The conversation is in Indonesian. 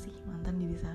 sih? Mantan diri saya